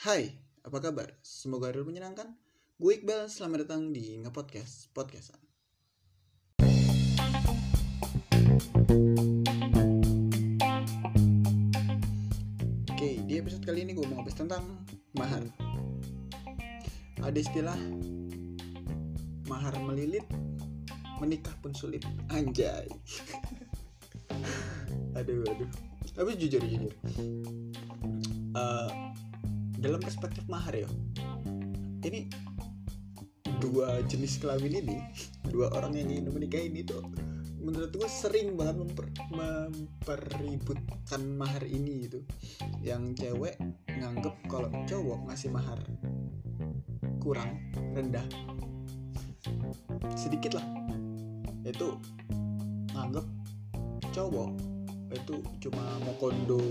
Hai, apa kabar? Semoga hari menyenangkan. Gue Iqbal, selamat datang di Ngepodcast Podcastan. Oke, di episode kali ini gue mau ngebahas tentang mahar. Ada istilah mahar melilit, menikah pun sulit. Anjay. aduh, aduh. Tapi jujur, jujur. Eh, dalam perspektif mahar ya. Ini dua jenis kelamin ini dua orang yang ingin menikah ini tuh menurut gue sering banget memper, mempeributkan mahar ini itu yang cewek nganggep kalau cowok ngasih mahar kurang rendah. Sedikit lah. Itu nganggep cowok itu cuma mau kondo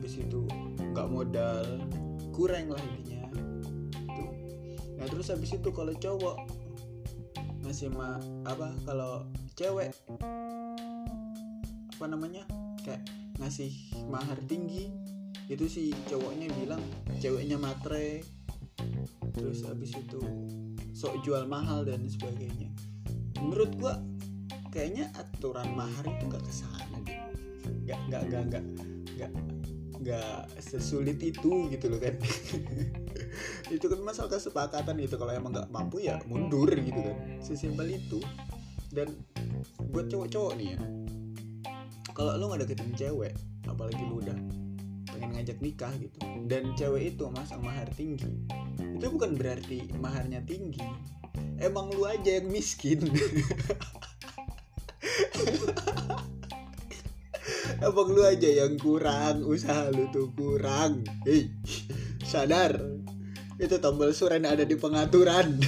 habis itu nggak modal kurang lah intinya. Itu nah terus habis itu kalau cowok ngasih ma apa kalau cewek apa namanya kayak ngasih mahar tinggi itu si cowoknya bilang ceweknya matre. Terus habis itu sok jual mahal dan sebagainya. Menurut gua kayaknya aturan mahar itu nggak ke sana deh. Nggak nggak nggak nggak nggak sesulit itu gitu loh kan itu kan masalah kesepakatan gitu kalau emang nggak mampu ya mundur gitu kan. Sesimpel itu. Dan buat cowok-cowok nih ya kalau lu nggak deketin cewek apalagi lu udah pengen ngajak nikah gitu dan cewek itu masang mahar tinggi itu bukan berarti maharnya tinggi. Emang lu aja yang miskin Abang lu aja yang kurang Usaha lu tuh kurang. Hei Sadar. Itu tombol suren ada di pengaturan.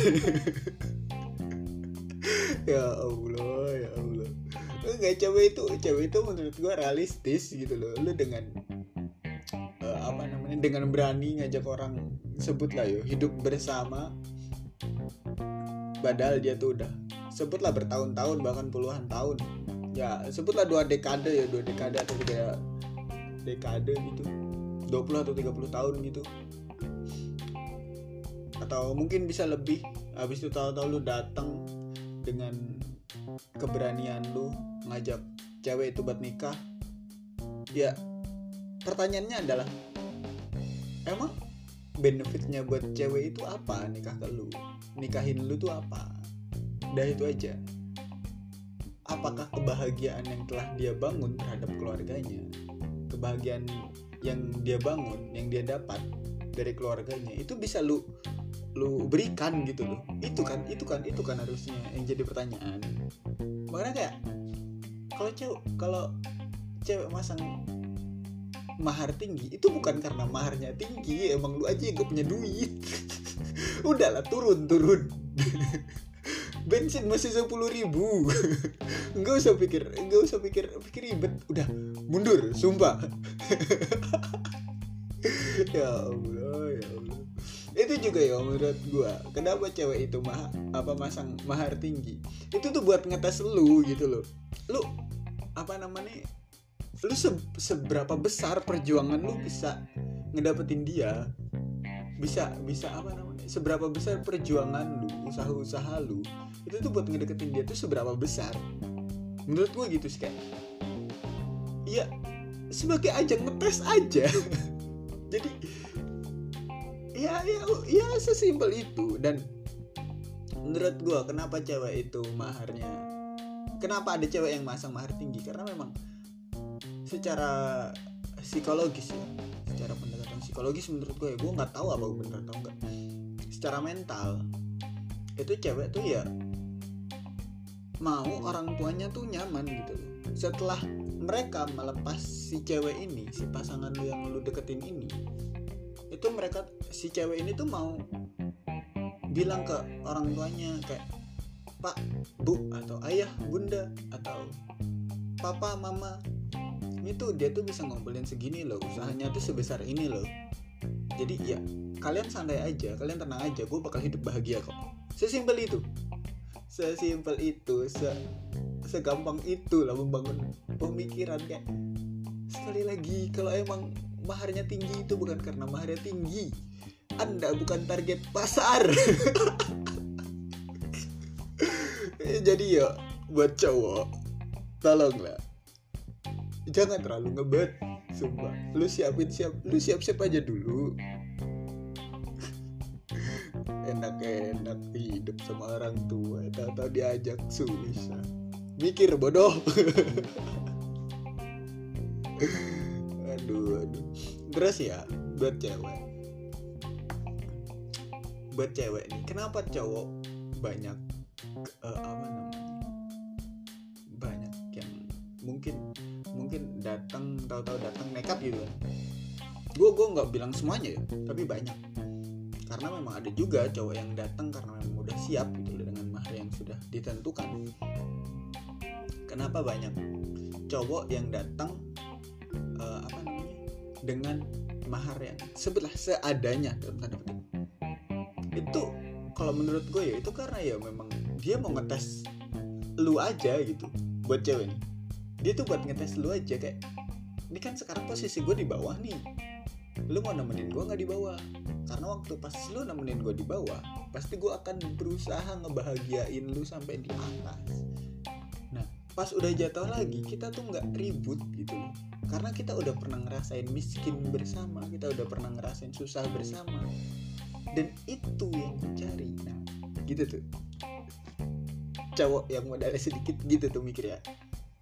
Ya Allah Ya Allah. Enggak cewek itu Cewek itu menurut gua realistis gitu loh. Lu dengan uh, Apa namanya Dengan berani ngajak orang Sebutlah yuk Hidup bersama. Padahal dia tuh udah Sebutlah bertahun-tahun Bahkan puluhan tahun ya sebutlah dua dekade ya dua dekade atau tiga dekade gitu. 20 atau 30 tahun gitu. Atau mungkin bisa lebih habis itu tahu-tahu lu datang dengan keberanian lu ngajak cewek itu buat nikah ya pertanyaannya adalah emang benefitnya buat cewek itu apa nikah ke lu? Nikahin lu tuh apa? Udah itu aja apakah kebahagiaan yang telah dia bangun terhadap keluarganya kebahagiaan yang dia bangun yang dia dapat dari keluarganya itu bisa lu lu berikan gitu loh. Itu kan itu kan itu kan harusnya yang jadi pertanyaan. Makanya kayak kalau cewek kalau cewek masang mahar tinggi itu bukan karena maharnya tinggi emang lu aja yang gak punya duit. Udahlah turun turun. Bensin masih sepuluh ribu nggak usah pikir nggak usah pikir pikir ribet. Udah mundur sumpah. Ya allah ya allah. Itu juga ya menurut gua. Kenapa cewek itu mah apa masang mahar tinggi? Itu tuh buat ngetes lu gitu loh. Lu apa namanya lu se seberapa besar perjuangan lu bisa ngedapetin dia? Bisa bisa apa namanya seberapa besar perjuangan lu usaha-usaha lu itu tuh buat ngedeketin dia tuh seberapa besar menurut gue gitu sih kayak ya sebagai ajang ngetes aja. Jadi ya ya ya sesimpel itu. Dan menurut gue kenapa cewek itu maharnya kenapa ada cewek yang masang mahar tinggi? Karena memang secara psikologis ya secara pendekatan psikologis menurut gue ya gue nggak tahu apa bener atau enggak. Secara mental itu cewek tuh ya mau orang tuanya tuh nyaman gitu loh. Setelah mereka melepas si cewek ini si pasangan lu yang lu deketin ini itu mereka si cewek ini tuh mau bilang ke orang tuanya kayak pak bu atau ayah bunda atau papa mama. Ini tuh dia tuh bisa ngumpulin segini loh usahanya tuh sebesar ini loh. Jadi ya kalian santai aja kalian tenang aja gue bakal hidup bahagia kok. Sesimpel itu sesimpel itu se segampang itu lah membangun pemikiran kayak sekali lagi kalau emang maharnya tinggi itu bukan karena maharnya tinggi. Anda bukan target pasar. Jadi ya buat cowok tolonglah. Jangan terlalu ngebet sumpah. Lu siapin siap lu siap siap aja dulu enak-enak hidup sama orang tua. Tahu-tahu diajak susah mikir bodoh. Aduh aduh. Terus ya buat cewek. Buat cewek nih kenapa cowok banyak uh, apa namanya? Banyak yang mungkin mungkin datang tahu-tahu datang nekat gitu kan? Gue gue nggak bilang semuanya ya tapi banyak karena memang ada juga cowok yang datang karena memang udah siap gitu dengan mahar yang sudah ditentukan. Kenapa banyak cowok yang datang uh, apa namanya dengan mahar yang sebelah seadanya dalam tanda petik itu kalau menurut gue ya itu karena ya memang dia mau ngetes lu aja gitu buat cewek nih. Dia tuh buat ngetes lu aja kayak ini kan sekarang posisi gue di bawah nih. Lu mau nemenin gue nggak di bawah karena waktu pas lu nemenin gue di bawah pasti gue akan berusaha ngebahagiain lu sampai di atas. Nah pas udah jatuh lagi kita tuh nggak ribut gitu loh. Karena kita udah pernah ngerasain miskin bersama kita udah pernah ngerasain susah bersama. Dan itu yang gue cari nah gitu tuh. Cowok yang modalnya sedikit gitu tuh mikir ya.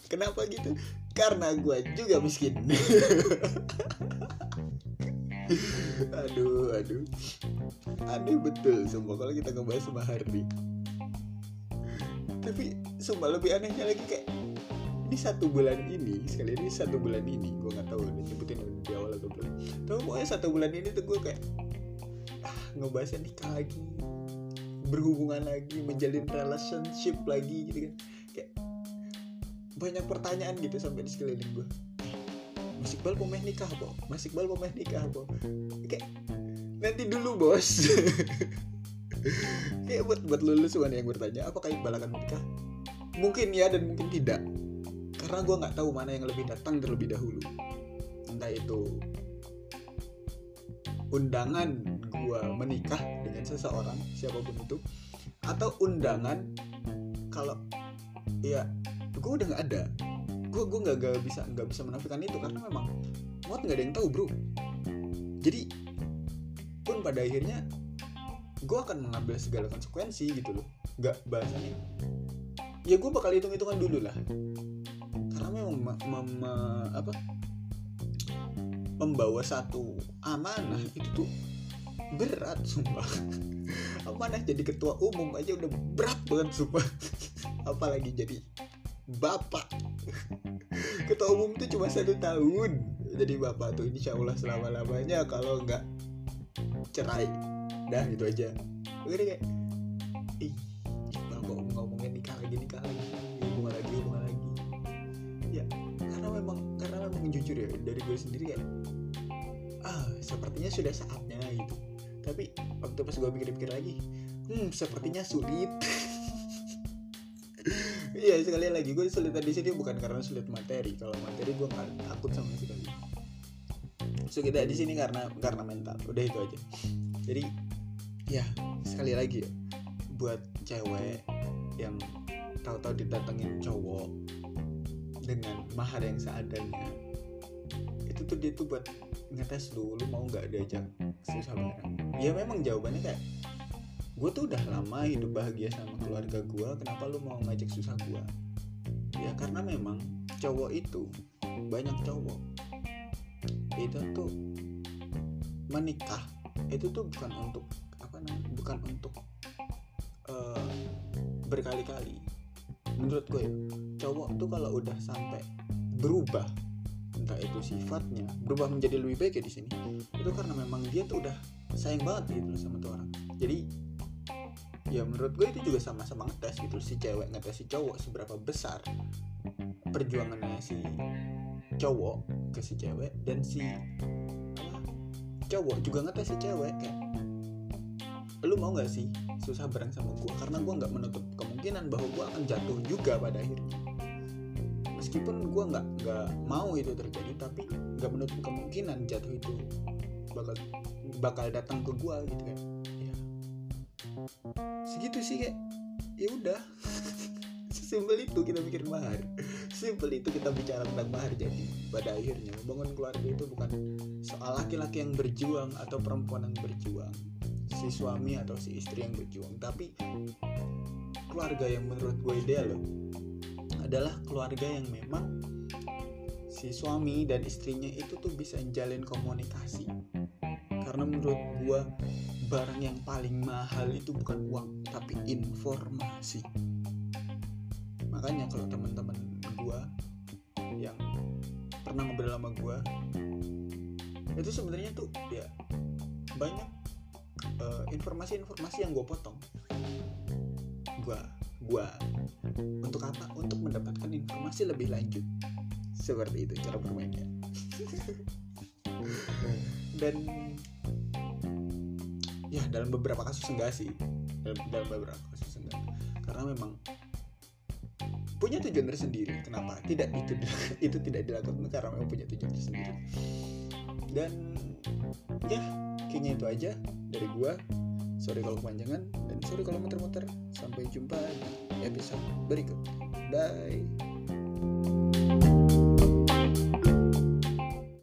Kenapa gitu? Karena gue juga miskin aduh aduh. Aneh betul semua kalau kita ngebahas sama Hardy tapi sumpah lebih anehnya lagi kayak di satu bulan ini sekali ini satu bulan ini gue nggak tahu udah nyebutin di awal atau belum. Tapi pokoknya satu bulan ini tuh gue kayak ah, ngebahasnya nikah lagi berhubungan lagi menjalin relationship lagi gitu kan. Kayak banyak pertanyaan gitu sampai di sekeliling gue Mas Iqbal pemain nikah po Mas Iqbal pemain nikah po kayak nanti dulu bos. Kayak buat buat lulus semua yang bertanya apakah Iqbal akan menikah mungkin ya dan mungkin tidak. Karena gue nggak tahu mana yang lebih datang terlebih dahulu. Entah itu undangan gue menikah dengan seseorang siapa pun itu atau undangan kalau ya gue udah nggak ada gue gue nggak nggak bisa nggak bisa menafikan itu karena memang muat nggak ada yang tahu bro. Jadi pun pada akhirnya gue akan mengambil segala konsekuensi gitu loh nggak bahasanya. Ya gue bakal hitung hitungan dulu lah. Karena memang me, me, me, apa membawa satu amanah itu tuh berat sumpah. Amanah jadi ketua umum aja udah berat banget sumpah. Apalagi jadi bapak ketua umum tuh cuma satu tahun. Jadi bapak tuh insya Allah selama lamanya kalau nggak cerai dah itu aja. Gue kayak ih bapak ngomongin nikah lagi nikah lagi. Hubungan lagi hubungan lagi. Ya karena memang karena memang jujur ya dari gue sendiri kayak ah sepertinya sudah saatnya gitu. Tapi waktu pas gue pikir-pikir lagi hmm sepertinya sulit Iya sekali lagi gue sulit di sini bukan karena sulit materi. Kalau materi gue nggak takut sama sekali. So kita di sini karena karena mental. Udah itu aja. Jadi ya sekali lagi ya buat cewek yang tahu-tahu didatengin cowok dengan mahar yang seadanya itu tuh dia tuh buat ngetes lu lu mau nggak diajak susah bareng ya memang jawabannya kayak gue tuh udah lama hidup bahagia sama keluarga gue kenapa lu mau ngajak susah gue ya karena memang cowok itu banyak cowok itu tuh menikah itu tuh bukan untuk apa namanya bukan untuk uh, berkali-kali. Menurut gue ya, cowok tuh kalau udah sampai berubah entah itu sifatnya berubah menjadi lebih baik ya di sini itu karena memang dia tuh udah sayang banget gitu sama tuh orang. Jadi ya menurut gue itu juga sama-sama ngetes gitu si cewek ngetes si cowok seberapa besar perjuangannya si cowok ke si cewek dan si cowok juga ngetes si cewek kayak lu mau nggak sih susah bareng sama gue karena gue nggak menutup kemungkinan bahwa gue akan jatuh juga pada akhirnya. Meskipun gue nggak nggak mau itu terjadi tapi nggak menutup kemungkinan jatuh itu bakal bakal datang ke gue gitu kan. Ya segitu sih kayak ya udah. Simpel itu kita mikir mahar. Simpel itu kita bicara tentang mahar jadi pada akhirnya. Membangun keluarga itu bukan soal laki-laki yang berjuang atau perempuan yang berjuang. Si suami atau si istri yang berjuang. Tapi keluarga yang menurut gue ideal loh adalah keluarga yang memang si suami dan istrinya itu tuh bisa jalin komunikasi. Karena menurut gue barang yang paling mahal itu bukan uang tapi informasi. Makanya kalau teman-teman gue yang pernah ngobrol sama gue itu sebenarnya tuh ya banyak uh, informasi-informasi yang gue potong. Gue gue untuk apa? Untuk mendapatkan informasi lebih lanjut. Seperti itu cara bermainnya. Dan ya dalam beberapa kasus enggak sih. Dalam, dalam beberapa kasus enggak. Karena memang punya tujuan tersendiri. Kenapa? Tidak itu itu tidak dilakukan karena memang punya tujuan tersendiri. Dan ya kayaknya itu aja dari gua. Sorry kalau kepanjangan dan sorry kalau muter-muter. Sampai jumpa di episode berikut. Bye